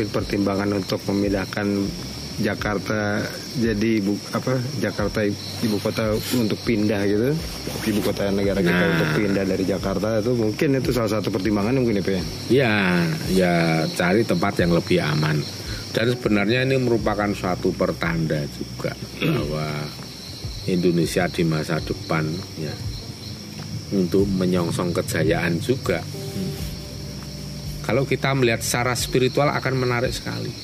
mungkin pertimbangan untuk memindahkan Jakarta jadi ibu apa Jakarta ibu kota untuk pindah gitu ibu kota negara kita Nah. untuk pindah dari Jakarta itu mungkin itu salah satu pertimbangan mungkin ya ya? Ya, ya cari tempat yang lebih aman. Dan sebenarnya ini merupakan suatu pertanda juga bahwa Indonesia di masa depan ya untuk menyongsong kejayaan juga. Kalau kita melihat secara spiritual akan menarik sekali.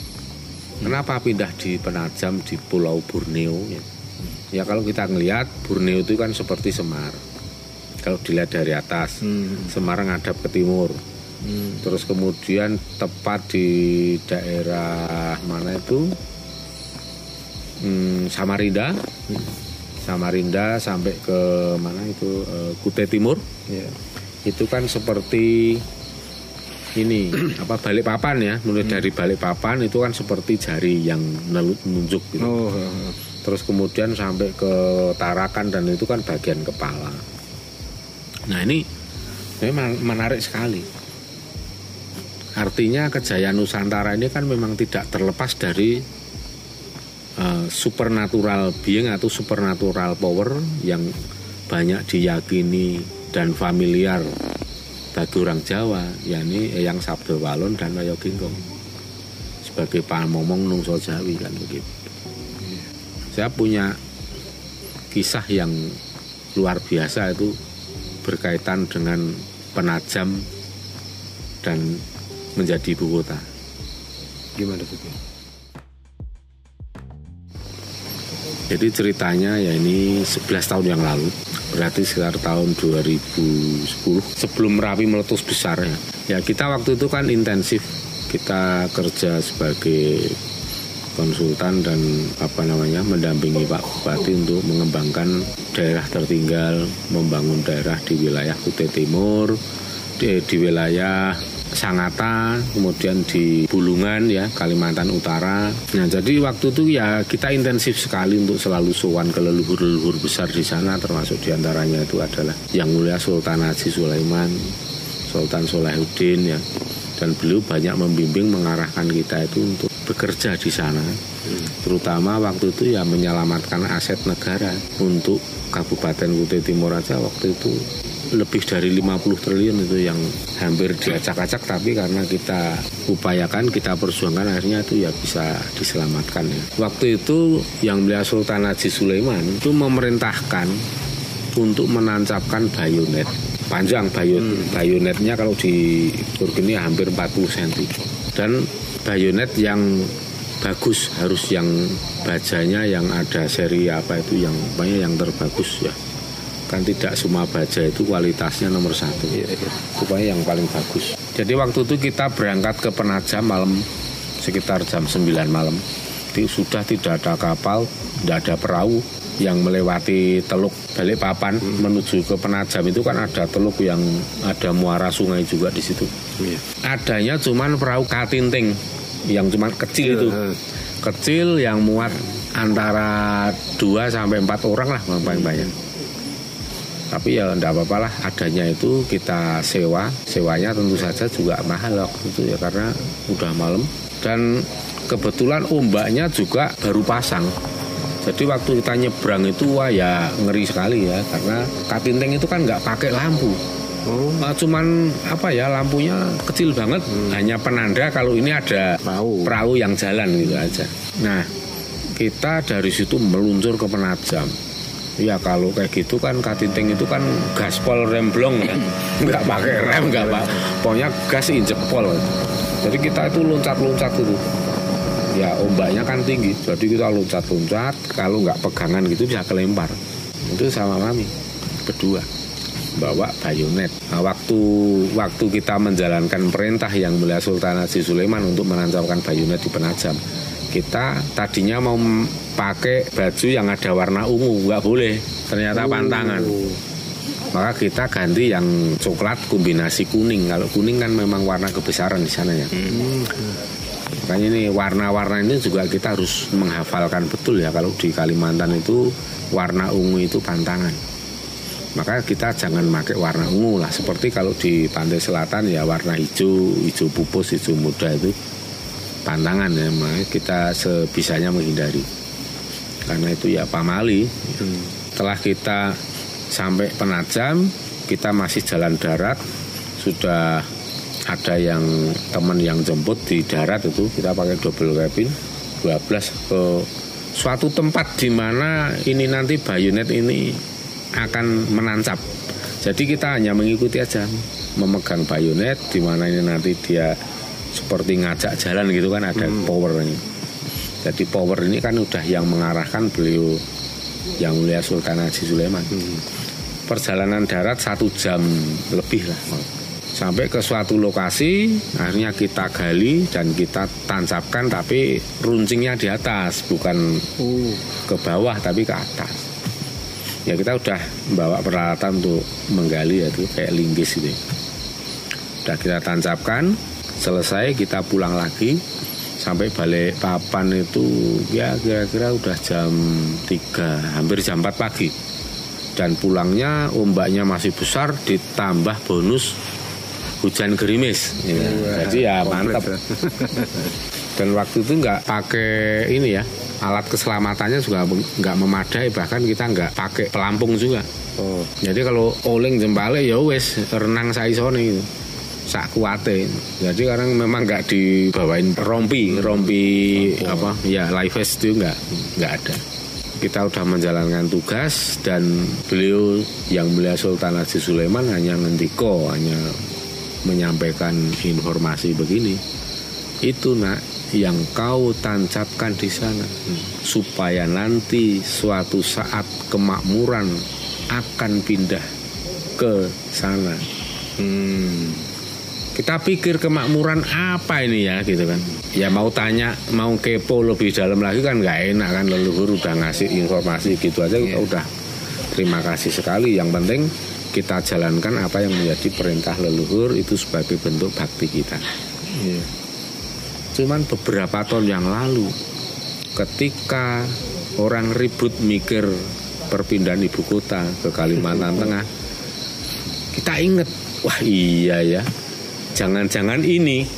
Kenapa pindah di Penajam di Pulau Borneo ya? Ya kalau kita melihat Borneo itu kan seperti Semar. Kalau dilihat dari atas, Semarang ngadap ke timur. Terus kemudian tepat di daerah mana itu Hmm, Samarinda, Samarinda sampai ke mana itu eh, Kute Timur. Iya. Itu kan seperti ini apa balik papan ya, mulai dari balik papan itu kan seperti jari yang nelut nunjuk gitu. Oh. Terus kemudian sampai ke Tarakan dan itu kan bagian kepala. Nah ini memang menarik sekali. Artinya kejayaan Nusantara ini kan memang tidak terlepas dari eh, supernatural being atau supernatural power yang banyak diyakini dan familiar bagi orang Jawa, yakni Eyang Sabda Walon dan Wayo Gingkong sebagai pamomong nungso Jawi kan begitu saya punya kisah yang luar biasa itu berkaitan dengan penajam dan menjadi ibu kota. Gimana tuh? Jadi ceritanya ya ini 11 tahun yang lalu, berarti sekitar tahun 2010 sebelum Merapi meletus besar ya. Ya kita waktu itu kan intensif kita kerja sebagai konsultan dan apa namanya mendampingi Pak Bupati untuk mengembangkan daerah tertinggal, membangun daerah di wilayah Kute Timur, di, di wilayah Sangatta, kemudian di Bulungan ya Kalimantan Utara. Nah jadi waktu itu ya kita intensif sekali untuk selalu sowan ke leluhur-leluhur besar di sana, termasuk di antaranya itu adalah Yang Mulia Sultan Haji Sulaiman, Sultan Solahuddin ya dan beliau banyak membimbing mengarahkan kita itu untuk bekerja di sana terutama waktu itu ya menyelamatkan aset negara untuk Kabupaten Kute Timur aja waktu itu lebih dari 50 triliun itu yang hampir diacak-acak tapi karena kita upayakan kita perjuangkan akhirnya itu ya bisa diselamatkan ya. Waktu itu yang mulia Sultan Haji Sulaiman itu memerintahkan untuk menancapkan bayonet. Panjang bayon bayonetnya kalau di ini hampir 40 cm dan bayonet yang bagus harus yang bajanya yang ada seri apa itu yang banyak yang terbagus ya kan tidak semua baja itu kualitasnya nomor satu. Supaya yang paling bagus. Jadi waktu itu kita berangkat ke Penajam malam sekitar jam 9 malam. Jadi sudah tidak ada kapal tidak ada perahu yang melewati teluk Balikpapan menuju ke Penajam itu kan ada teluk yang ada muara sungai juga di situ. Iya. adanya cuman perahu katinting yang cuman kecil itu. Iya. kecil yang muat antara 2 sampai 4 orang lah paling banyak tapi ya enggak apa-apa lah adanya itu kita sewa. Sewanya tentu saja juga mahal waktu itu ya karena udah malam. Dan kebetulan ombaknya juga baru pasang. Jadi waktu kita nyebrang itu wah ya ngeri sekali ya karena katinting itu kan nggak pakai lampu. Oh, Uh, cuman apa ya lampunya kecil banget. Hanya penanda kalau ini ada Perahu. perahu yang jalan gitu aja. Nah kita dari situ meluncur ke penajam ya kalau kayak gitu kan katinting itu kan gaspol remblong ya nggak pakai rem nggak pak pokoknya gas injek pol. Jadi kita itu loncat-loncat itu ya ombaknya kan tinggi. Jadi kita loncat-loncat kalau nggak pegangan gitu bisa kelempar. Itu sama mami. Berdua bawa bayonet. Nah, waktu waktu kita menjalankan perintah yang mulia Sultan Haji Sulaiman untuk menancapkan bayonet di Penajam, kita tadinya mau pakai baju yang ada warna ungu, nggak boleh. Ternyata pantangan. Maka kita ganti yang coklat kombinasi kuning. Kalau kuning kan memang warna kebesaran di sana ya. Makanya ini warna-warna ini juga kita harus menghafalkan betul ya kalau di Kalimantan itu warna ungu itu pantangan. Maka kita jangan pakai warna ungu lah seperti kalau di pantai selatan ya warna hijau, hijau pupus, hijau muda itu pantangan ya, kita sebisanya menghindari. Karena itu ya pamali. Hmm. Setelah kita sampai Penajam, kita masih jalan darat, sudah ada yang teman yang jemput di darat itu kita pakai double cabin 12 ke suatu tempat di mana ini nanti bayonet ini akan menancap. Jadi kita hanya mengikuti aja memegang bayonet di mana ini nanti dia seperti ngajak jalan gitu kan ada power ini. Jadi power ini kan udah yang mengarahkan beliau yang mulia Sultan Haji Sulaiman. Perjalanan darat satu jam lebih lah sampai ke suatu lokasi akhirnya kita gali dan kita tancapkan tapi runcingnya di atas bukan Oh. ke bawah tapi ke atas ya kita udah bawa peralatan untuk menggali ya itu kayak linggis gitu udah kita tancapkan selesai kita pulang lagi. Sampai balik papan itu ya kira-kira udah jam 3 hampir jam 4 pagi. Dan pulangnya ombaknya masih besar ditambah bonus hujan gerimis. Ya, jadi ya mantap ya. dan waktu itu nggak pakai ini ya alat keselamatannya juga nggak memadai bahkan kita nggak pakai pelampung juga. Oh. jadi kalau oling jempale ya wes renang saisone. gitu sak kuate jadi karena memang nggak dibawain rompi rompi apa? ya life vest itu nggak nggak ada. Kita udah menjalankan tugas dan beliau yang mulia Sultan Haji Sulaiman hanya ngendiko hanya menyampaikan informasi begini. Itu nak yang kau tancapkan di sana. Supaya nanti suatu saat kemakmuran akan pindah ke sana. Hmm. Kita pikir kemakmuran apa ini ya gitu kan. Ya mau tanya mau kepo lebih dalam lagi kan nggak enak kan leluhur udah ngasih informasi gitu aja kita udah. Terima kasih sekali. Yang penting kita jalankan apa yang menjadi perintah leluhur itu sebagai bentuk bakti kita. Iya. cuman beberapa tahun yang lalu ketika orang ribut mikir perpindahan ibu kota ke Kalimantan Tengah kita inget wah iya ya jangan-jangan ini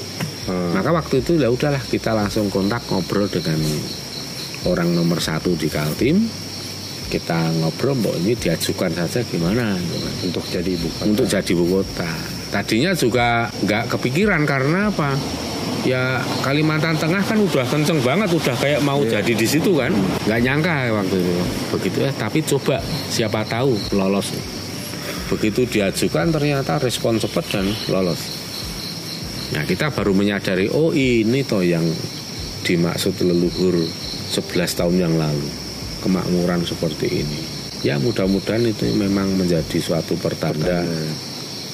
Hmm. maka waktu itu ya udahlah kita langsung kontak ngobrol dengan orang nomor satu di Kaltim kita ngobrol mbok ini diajukan saja gimana Untuk jadi ibu kota. untuk jadi ibu kota. Tadinya juga nggak kepikiran karena apa? Ya Kalimantan Tengah kan udah kenceng banget, udah kayak mau jadi di situ kan. Nggak nyangka waktu itu. Begitu ya, tapi coba siapa tahu lolos. Begitu diajukan ternyata respon cepat dan lolos. Nah kita baru menyadari oh ini toh yang dimaksud leluhur 11 tahun yang lalu kemakmuran seperti ini. Ya mudah-mudahan itu memang menjadi suatu pertanda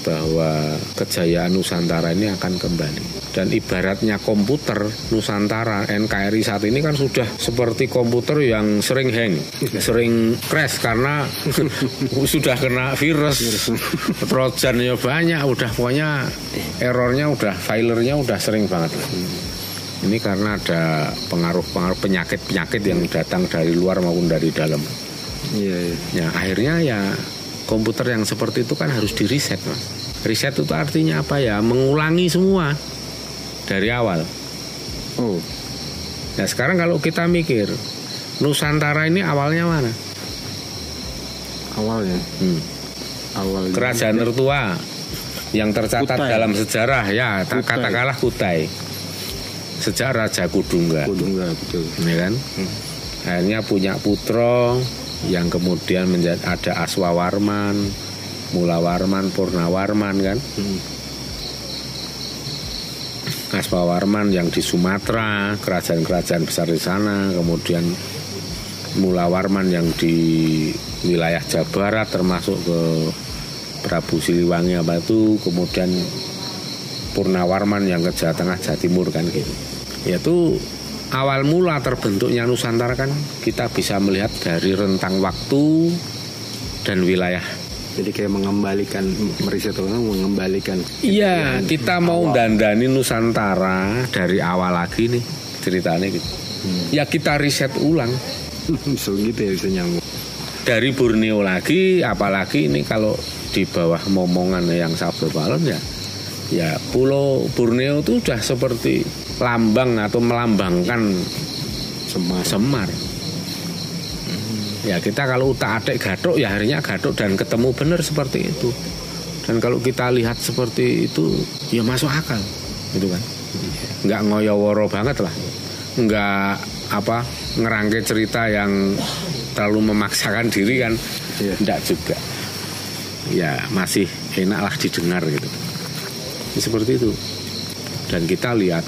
bahwa kejayaan Nusantara ini akan kembali. Dan ibaratnya komputer Nusantara NKRI saat ini kan sudah seperti komputer yang sering hang, sering crash karena sudah kena virus, trojannya banyak, udah pokoknya errornya udah, filernya udah sering banget. Ini karena ada pengaruh-pengaruh penyakit-penyakit yang datang dari luar maupun dari dalam. Iya, iya. Ya akhirnya ya komputer yang seperti itu kan harus di reset mas. Reset itu artinya apa ya? Mengulangi semua dari awal. Oh, Nah sekarang kalau kita mikir Nusantara ini awalnya mana? awalnya. Hmm. Awalnya. Kerajaan tertua yang tercatat Kutai. dalam sejarah ya ta- Kutai. katakanlah Kutai. Sejak Raja Kudungga, Kudungga betul. ya kan? Akhirnya punya putra yang kemudian menjadi ada Aswawarman, Mulawarman, Purnawarman kan? Hmm. Aswawarman yang di Sumatera, kerajaan-kerajaan besar di sana, kemudian Mulawarman yang di wilayah Jawa Barat termasuk ke Prabu Siliwangi apa itu, kemudian Purnawarman yang ke Jawa Tengah, Jawa Timur kan gitu. Yaitu awal mula terbentuknya Nusantara kan kita bisa melihat dari rentang waktu dan wilayah Jadi kayak mengembalikan meriset orang mengembalikan. Iya, kita mau dandani Nusantara dari awal lagi nih ceritanya gitu. Ya kita riset ulang so gitu ya bisa nyambung. dari Borneo lagi, apalagi ini kalau di bawah momongan yang Sabdo Balon ya, ya Pulau Borneo itu sudah seperti lambang atau melambangkan Semar. Semar. Ya kita kalau utak adik gadok ya akhirnya gadok dan ketemu benar seperti itu. Dan kalau kita lihat seperti itu ya masuk akal, gitu kan? Nggak ngoyoworo banget lah, nggak apa ngerangkai cerita yang terlalu memaksakan diri kan? Iya. Nggak juga. Ya masih enak lah didengar gitu. Seperti itu. Dan kita lihat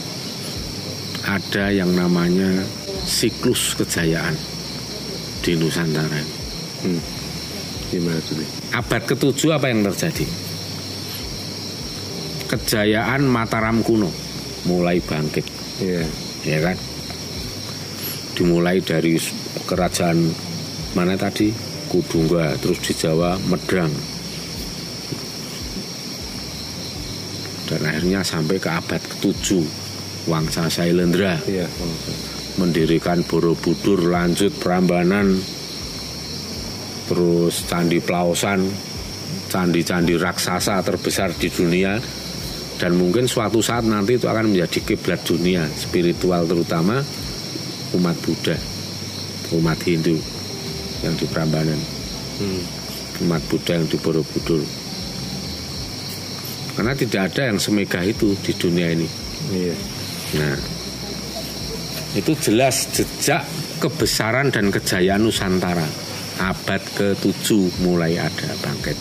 ada yang namanya siklus kejayaan di Nusantara. Hmm. Gimana tuh? Abad ketujuh apa yang terjadi? Kejayaan Mataram kuno mulai bangkit, Iya. ya kan? Dimulai dari kerajaan mana tadi? Kudungga, terus di Jawa Medang. Dan akhirnya sampai ke abad ketujuh Wangsa Sailendra Iya. mendirikan Borobudur, lanjut Prambanan, terus Candi Plausan, candi-candi raksasa terbesar di dunia, dan mungkin suatu saat nanti itu akan menjadi kiblat dunia spiritual terutama umat Buddha, umat Hindu yang di Prambanan, Hmm. umat Buddha yang di Borobudur. Karena tidak ada yang semegah itu di dunia ini. Iya. Nah, itu jelas jejak kebesaran dan kejayaan Nusantara. Abad ke-7 mulai ada bangkit.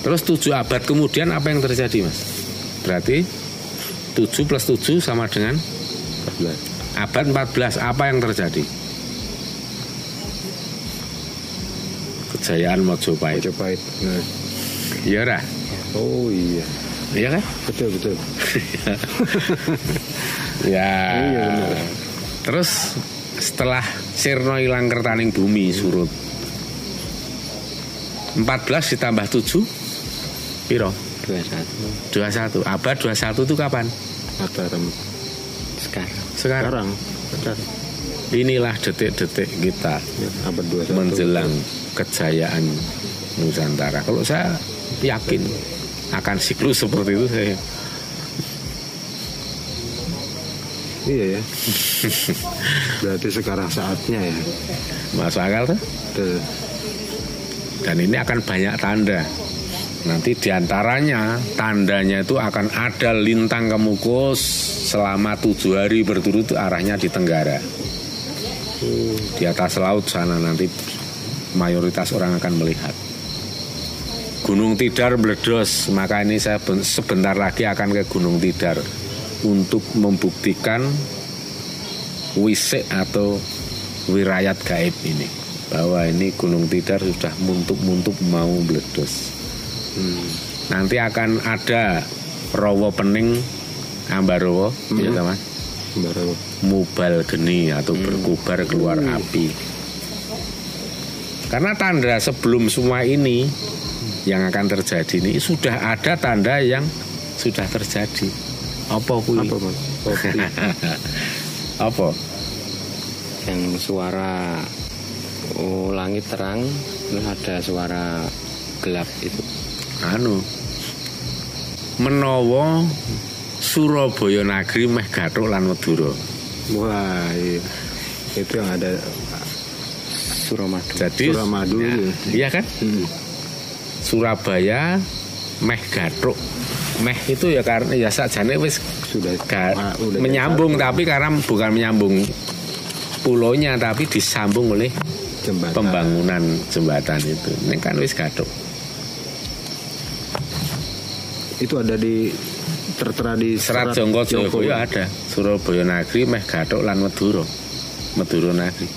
Terus 7 abad kemudian apa yang terjadi mas? Berarti 7 plus 7 sama dengan 14. abad 14 apa yang terjadi? Kejayaan Mojopahit. Majapahit. Nah. Iya dah. Oh iya. Iya kan? Betul betul. Ya. Iya, benar. Terus setelah Sirno hilang kertaning bumi surut. 14 ditambah 7 Piro? 21. 21 Abad 21 itu kapan? Mataram. sekarang Sekarang Sekarang. Inilah detik-detik kita Ya, abad 21. Menjelang kejayaan Nusantara Kalau saya yakin akan siklus seperti itu saya Iya ya. Berarti sekarang saatnya ya. masuk akal tuh Betul. Dan ini akan banyak tanda. Nanti di antaranya tandanya itu akan ada lintang kemukus selama tujuh hari berturut arahnya di Tenggara. Di atas laut sana nanti mayoritas orang akan melihat. Gunung Tidar meledos, maka ini saya ben- sebentar lagi akan ke Gunung Tidar untuk membuktikan wisik atau wirayat gaib ini bahwa ini Gunung Tidar sudah muntuk-muntuk mau meledos. Nanti akan ada Rowo Pening Ambarowo, ya sama Baru. mubal geni atau berkubar keluar api. Karena tanda sebelum semua ini yang akan terjadi ini sudah ada tanda yang sudah terjadi. Apa kuwi? Apa mas? Kopi. Apa? yang suara oh, langit terang terus ada suara gelap itu Anu. Menawa Surabaya Nagri meh gathuk lan Madura. Wah iya. Itu yang ada Suramadu Jadi Suramadu ya, itu. Iya kan? hmm, Surabaya meh gathuk. Meh itu ya karena ya sakjane wis sudah Ga- ah, udah menyambung tapi karena bukan menyambung pulaunya tapi disambung oleh jembatan. pembangunan jembatan itu. Ini kan wis gathuk. Itu ada di tertera di Serat Jongko Jayabaya ada. Surabaya Nagri meh gathuk lan Madura. Madura Nagri.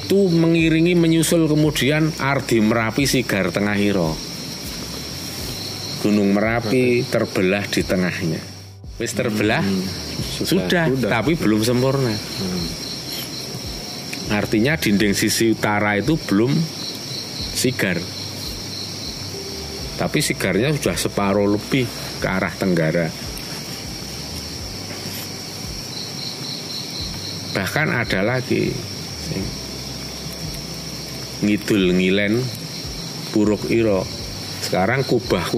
Itu mengiringi menyusul kemudian Ardi Merapi Sigar Tengah Hiro. Gunung Merapi terbelah di tengahnya. Wis terbelah sudah, sudah. tapi belum sempurna. Artinya dinding sisi utara itu belum sigar. Tapi sigarnya sudah separuh lebih ke arah tenggara. Bahkan ada lagi sing ngidul ngilen puruk iro sekarang kubah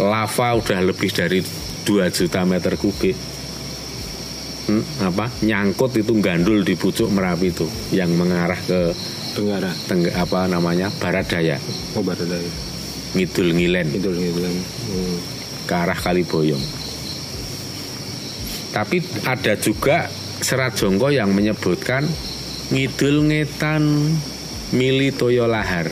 lava udah lebih dari 2 juta meter kubik Hmm, apa nyangkut itu gandul di pucuk merapi itu yang mengarah ke Tenggara. tengg apa namanya barat daya Oh barat daya. ngidul ngilen gitu kan. Hmm. ke arah Kaliboyong. Tapi ada juga serat jongko yang menyebutkan ngidul ngetan mili toyo lahar.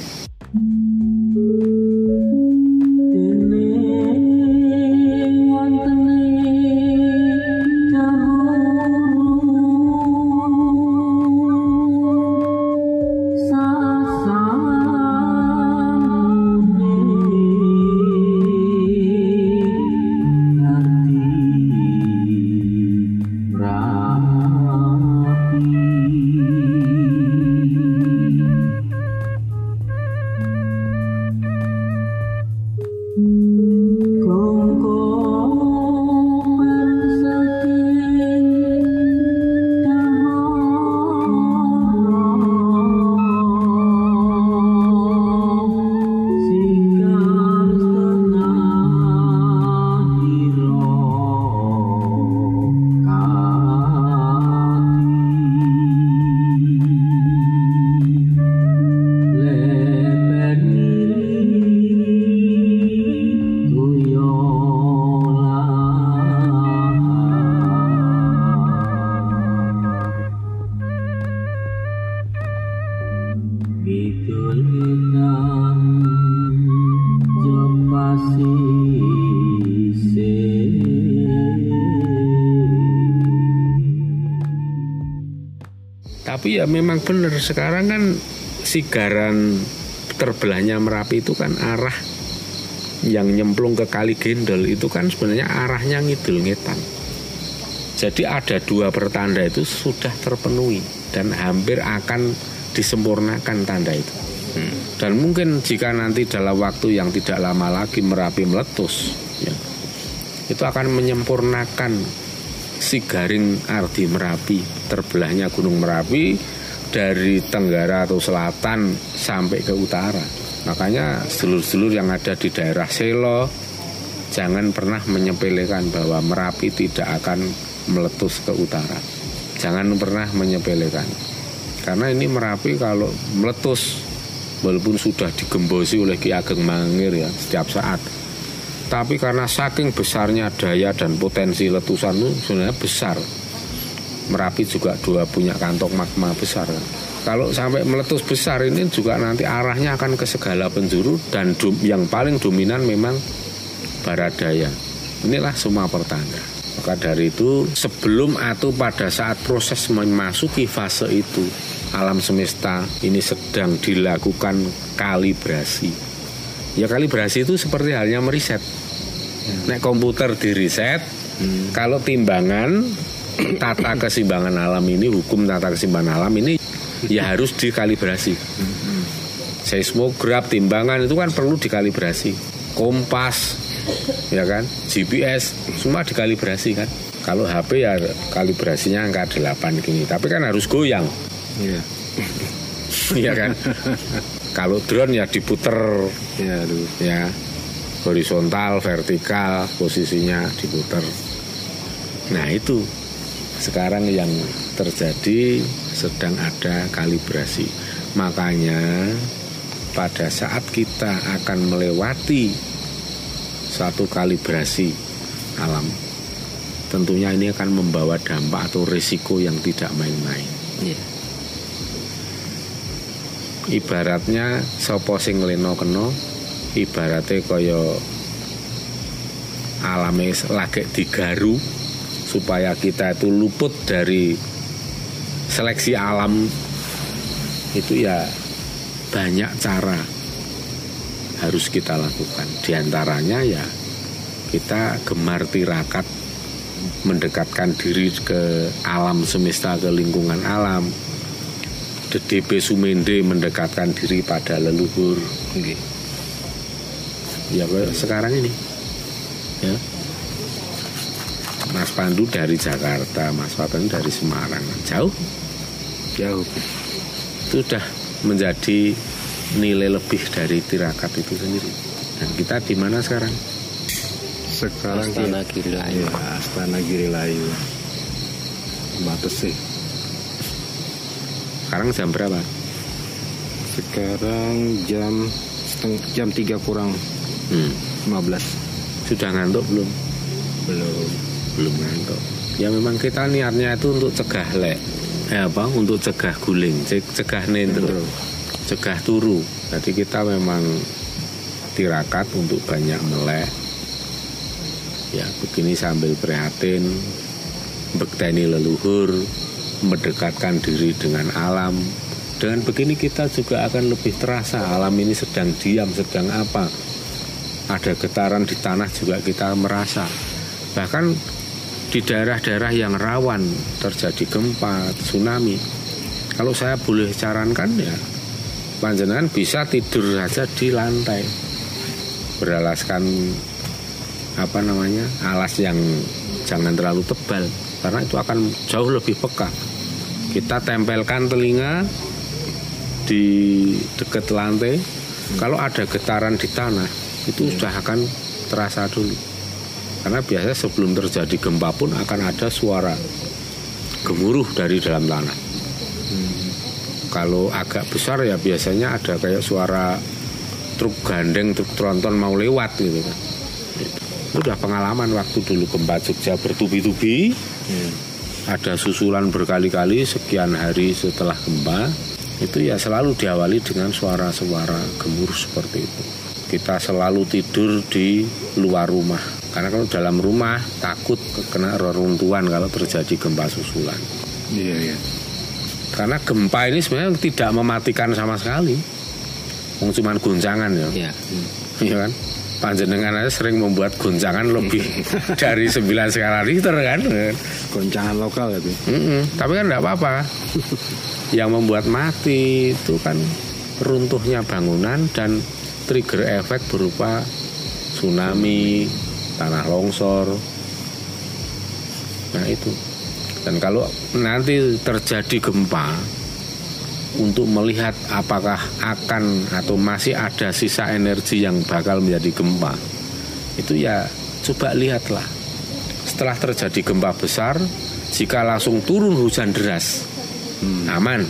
Ya memang benar sekarang kan sigaran terbelahnya Merapi itu kan arah yang nyemplung ke Kali Gendol itu kan sebenarnya arahnya ngidul ngetan. Jadi ada dua pertanda itu sudah terpenuhi dan hampir akan disempurnakan tanda itu. Dan mungkin jika nanti dalam waktu yang tidak lama lagi Merapi meletus, ya, itu akan menyempurnakan si garing Ardi Merapi, terbelahnya Gunung Merapi dari tenggara atau selatan sampai ke utara. Makanya sedulur-sedulur yang ada di daerah Selo jangan pernah menyepelekan bahwa Merapi tidak akan meletus ke utara. Jangan pernah menyepelekan. Karena ini Merapi kalau meletus walaupun sudah digembosi oleh Ki Ageng Mangir ya setiap saat tapi karena saking besarnya daya dan potensi letusan itu sebenarnya besar. Merapi juga dua punya kantong magma besar. Kalau sampai meletus besar ini juga nanti arahnya akan ke segala penjuru dan yang paling dominan memang barat daya. Inilah semua pertanda. Maka dari itu sebelum atau pada saat proses memasuki fase itu alam semesta ini sedang dilakukan kalibrasi. Ya kalibrasi itu seperti halnya meriset. Nek komputer di reset, kalau timbangan tata keseimbangan alam ini, hukum tata keseimbangan alam ini ya harus dikalibrasi. Seismograf, timbangan itu kan perlu dikalibrasi. Kompas, ya kan GPS semua dikalibrasi kan kalau HP ya kalibrasinya angka 8 gini tapi kan harus goyang Iya. Iya kan kalau drone ya diputer aduh. ya horizontal vertikal posisinya diputer nah itu sekarang yang terjadi sedang ada kalibrasi makanya pada saat kita akan melewati suatu kalibrasi alam tentunya ini akan membawa dampak atau risiko yang tidak main-main Iya. ibaratnya sapa sing ngleno kena ibarate kaya alame lagi digaru supaya kita itu luput dari seleksi alam itu ya banyak cara harus kita lakukan. Di antaranya ya kita gemar tirakat mendekatkan diri ke alam semesta ke lingkungan alam. DDP Sumende mendekatkan diri pada leluhur. Nggih. ya sekarang ini? Ya Mas Pandu dari Jakarta Mas Fatan dari Semarang jauh Jauh. itu sudah menjadi nilai lebih dari tirakat itu sendiri dan kita di mana sekarang Sekarang Astana Giri Layu. Iya, Astana Giri Layu. Sih. sekarang jam berapa Sekarang jam seteng, jam 3 kurang hmm. 15. sudah ngantuk belum Belum. Belum ngantuk. Ya memang kita niatnya itu untuk cegah lek. Eh apa? Untuk cegah guling. Ce- cegah nendro cegah turu. Jadi kita memang tirakat untuk banyak melek. Ya begini sambil prihatin. Bekteni leluhur. Mendekatkan diri dengan alam. Dengan begini kita juga akan lebih terasa alam ini sedang diam sedang apa. Ada getaran di tanah juga kita merasa. Bahkan di daerah-daerah yang rawan terjadi gempa tsunami. Kalau saya boleh sarankan ya panjenengan bisa tidur saja di lantai. Beralaskan apa namanya alas yang jangan terlalu tebal karena itu akan jauh lebih peka. Kita tempelkan telinga di dekat lantai. Kalau ada getaran di tanah itu sudah akan terasa dulu karena biasanya sebelum terjadi gempa pun akan ada suara gemuruh dari dalam tanah. Kalau agak besar ya biasanya ada kayak suara truk gandeng truk tronton mau lewat gitu kan. Itu udah pengalaman waktu dulu gempa Jogja bertubi-tubi. Ada susulan berkali-kali sekian hari setelah gempa. Itu ya selalu diawali dengan suara-suara gemuruh seperti itu. Kita selalu tidur di luar rumah karena kalau dalam rumah takut kena reruntuhan kalau terjadi gempa susulan. Iya, iya. karena gempa ini sebenarnya tidak mematikan sama sekali. Wong cuman goncangan ya. Iya. Iya kan? Panjenengan aja sering membuat goncangan lebih dari 9 skala Richter kan? Goncangan lokal itu. Mm-mm, tapi kan tidak apa-apa. Yang membuat mati itu kan runtuhnya bangunan dan trigger efek berupa tsunami tanah longsor. Nah itu. Dan kalau nanti terjadi gempa untuk melihat apakah akan atau masih ada sisa energi yang bakal menjadi gempa itu ya coba lihatlah. Setelah terjadi gempa besar jika langsung turun hujan deras aman.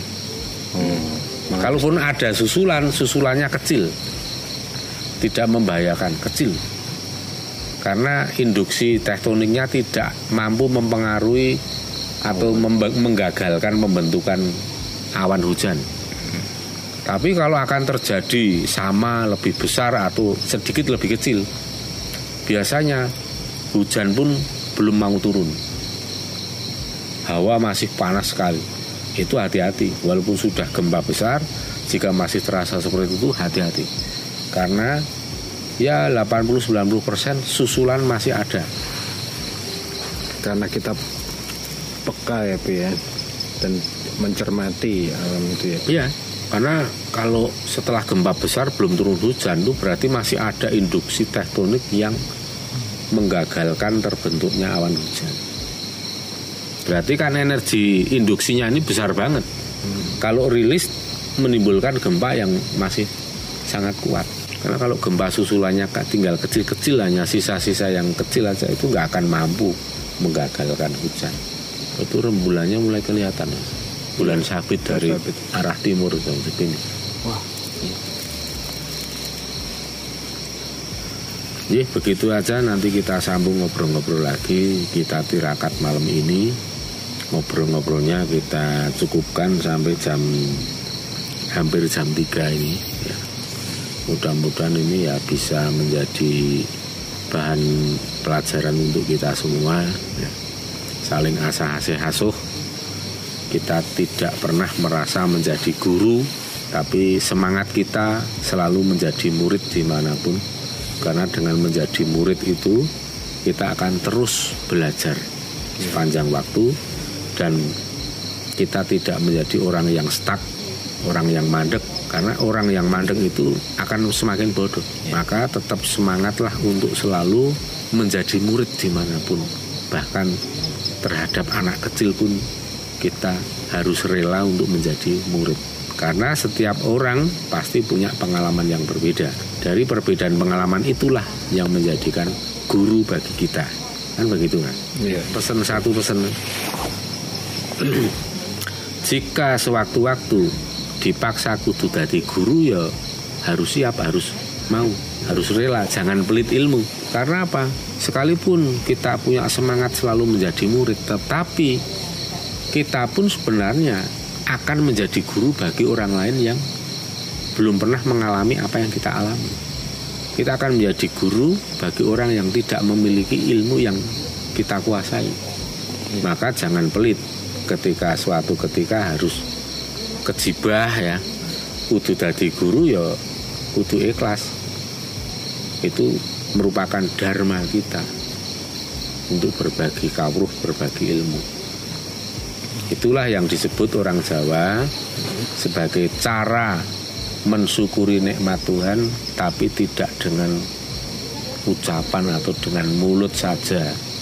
Kalaupun ada susulan susulannya kecil. Tidak membahayakan kecil karena induksi tektoniknya tidak mampu mempengaruhi atau menggagalkan pembentukan awan hujan. Tapi kalau akan terjadi sama lebih besar atau sedikit lebih kecil, biasanya hujan pun belum mau turun. Hawa masih panas sekali. Itu hati-hati. Walaupun sudah gempa besar, jika masih terasa seperti itu hati-hati. Karena ya 80-90% susulan masih ada. Karena kita peka ya, Pi ya. Dan mencermati alam itu ya. Iya, karena kalau setelah gempa besar belum turun hujan itu berarti masih ada induksi tektonik yang menggagalkan terbentuknya awan hujan. Berarti kan energi induksinya ini besar banget. Kalau rilis menimbulkan gempa yang masih sangat kuat. Karena kalau gempa susulannya tinggal kecil-kecil hanya sisa-sisa yang kecil aja itu nggak akan mampu menggagalkan hujan. Itu rembulannya mulai kelihatan. Mas. Bulan sabit dari Sabit. arah timur itu begini. Wah, Ya, begitu aja nanti kita sambung ngobrol-ngobrol lagi. Kita tirakat malam ini. Ngobrol-ngobrolnya kita cukupkan sampai jam hampir jam 3 ini. Mudah-mudahan ini ya bisa menjadi bahan pelajaran untuk kita semua ya. Saling asah-asih asuh. Kita tidak pernah merasa menjadi guru, tapi semangat kita selalu menjadi murid di mana pun karena dengan menjadi murid itu kita akan terus belajar sepanjang waktu dan kita tidak menjadi orang yang stuck, orang yang mandek karena orang yang mandek itu akan semakin bodoh. Maka tetap semangatlah untuk selalu menjadi murid di mana pun bahkan terhadap anak kecil pun kita harus rela untuk menjadi murid. Karena setiap orang pasti punya pengalaman yang berbeda. Dari perbedaan pengalaman itulah yang menjadikan guru bagi kita. Kan begitu kan? Iya. Pesan satu pesan. Jika sewaktu-waktu dipaksa kudu dadi guru ya harus siap, harus mau, harus rela, jangan pelit ilmu. Karena apa? Sekalipun kita punya semangat selalu menjadi murid, tetapi kita pun sebenarnya akan menjadi guru bagi orang lain yang belum pernah mengalami apa yang kita alami. Kita akan menjadi guru bagi orang yang tidak memiliki ilmu yang kita kuasai. Maka jangan pelit ketika suatu ketika harus kejibah ya. Kudu dadi guru ya kudu ikhlas. Itu merupakan dharma kita untuk berbagi kawruh, berbagi ilmu. Itulah yang disebut orang Jawa sebagai cara mensyukuri nikmat Tuhan tapi tidak dengan ucapan atau dengan mulut saja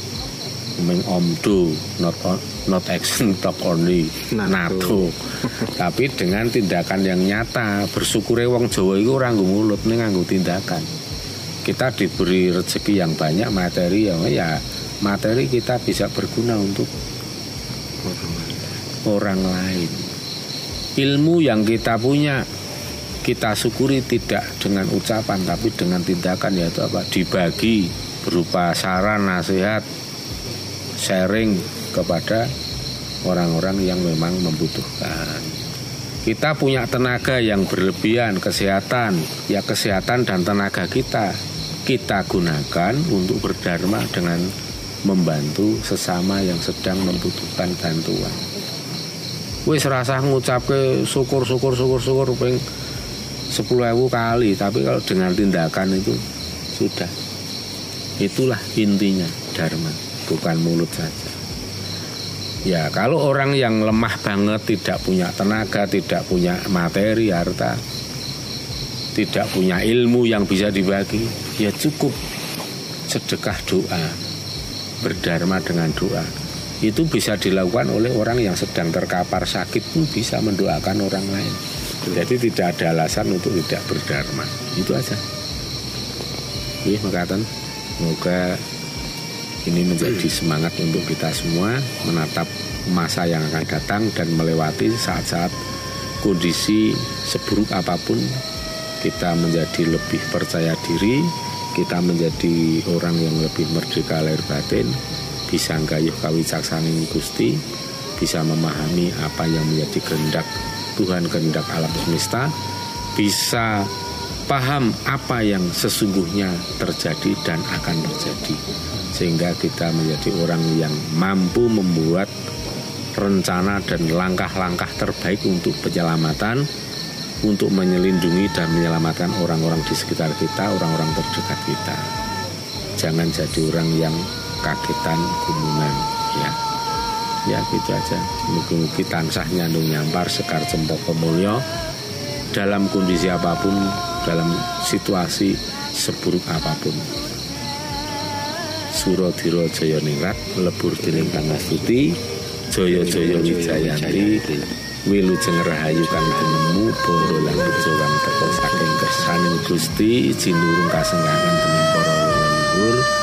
mengomdo not on- not action talk only Nato. nato tapi dengan tindakan yang nyata bersyukure wong Jawa itu orang mulut ning nganggo tindakan kita diberi rezeki yang banyak materi ya ya materi kita bisa berguna untuk orang lain. Ilmu yang kita punya kita syukuri tidak dengan ucapan tapi dengan tindakan yaitu apa? Dibagi berupa saran, nasihat, sharing kepada orang-orang yang memang membutuhkan. Kita punya tenaga yang berlebihan, kesehatan, ya kesehatan dan tenaga kita kita gunakan untuk berdharma dengan membantu sesama yang sedang membutuhkan bantuan. Wis rasa ngucapke syukur syukur syukur syukur ping 10.000 kali, tapi kalau dengan tindakan itu sudah. Itulah intinya dharma, bukan mulut saja. Ya, kalau orang yang lemah banget, tidak punya tenaga, tidak punya materi, harta, tidak punya ilmu yang bisa dibagi, ya cukup sedekah doa, berdharma dengan doa. Itu bisa dilakukan oleh orang yang sedang terkapar sakit pun bisa mendoakan orang lain. Jadi tidak ada alasan untuk tidak berdharma. Itu aja. Iya, makatan. Semoga ini menjadi semangat untuk kita semua menatap masa yang akan datang dan melewati saat-saat kondisi seburuk apa pun. Kita menjadi lebih percaya diri, kita menjadi orang yang lebih merdeka lahir batin, bisa gayuh kawicaksaning Gusti, bisa memahami apa yang menjadi kehendak Tuhan kehendak alam semesta, bisa paham apa yang sesungguhnya terjadi dan akan terjadi sehingga kita menjadi orang yang mampu membuat rencana dan langkah-langkah terbaik untuk penyelamatan untuk menyelindungi dan menyelamatkan orang-orang di sekitar kita, orang-orang terdekat kita. Jangan jadi orang yang kagetan gumunan ya. Ya gitu aja. Mugi-mugi tansah nyandung nyampar sekar cempok pemulyo dalam kondisi apa pun, dalam situasi seburuk apa pun. Suradira Jaya Ningrat lebur dening Pangastuti Jaya Jaya Wijayanti Wilujeng Rahayu kang nemu bondo lan bejo kang teka saking kersaning Gusti jinurung kasenggangan dening para leluhur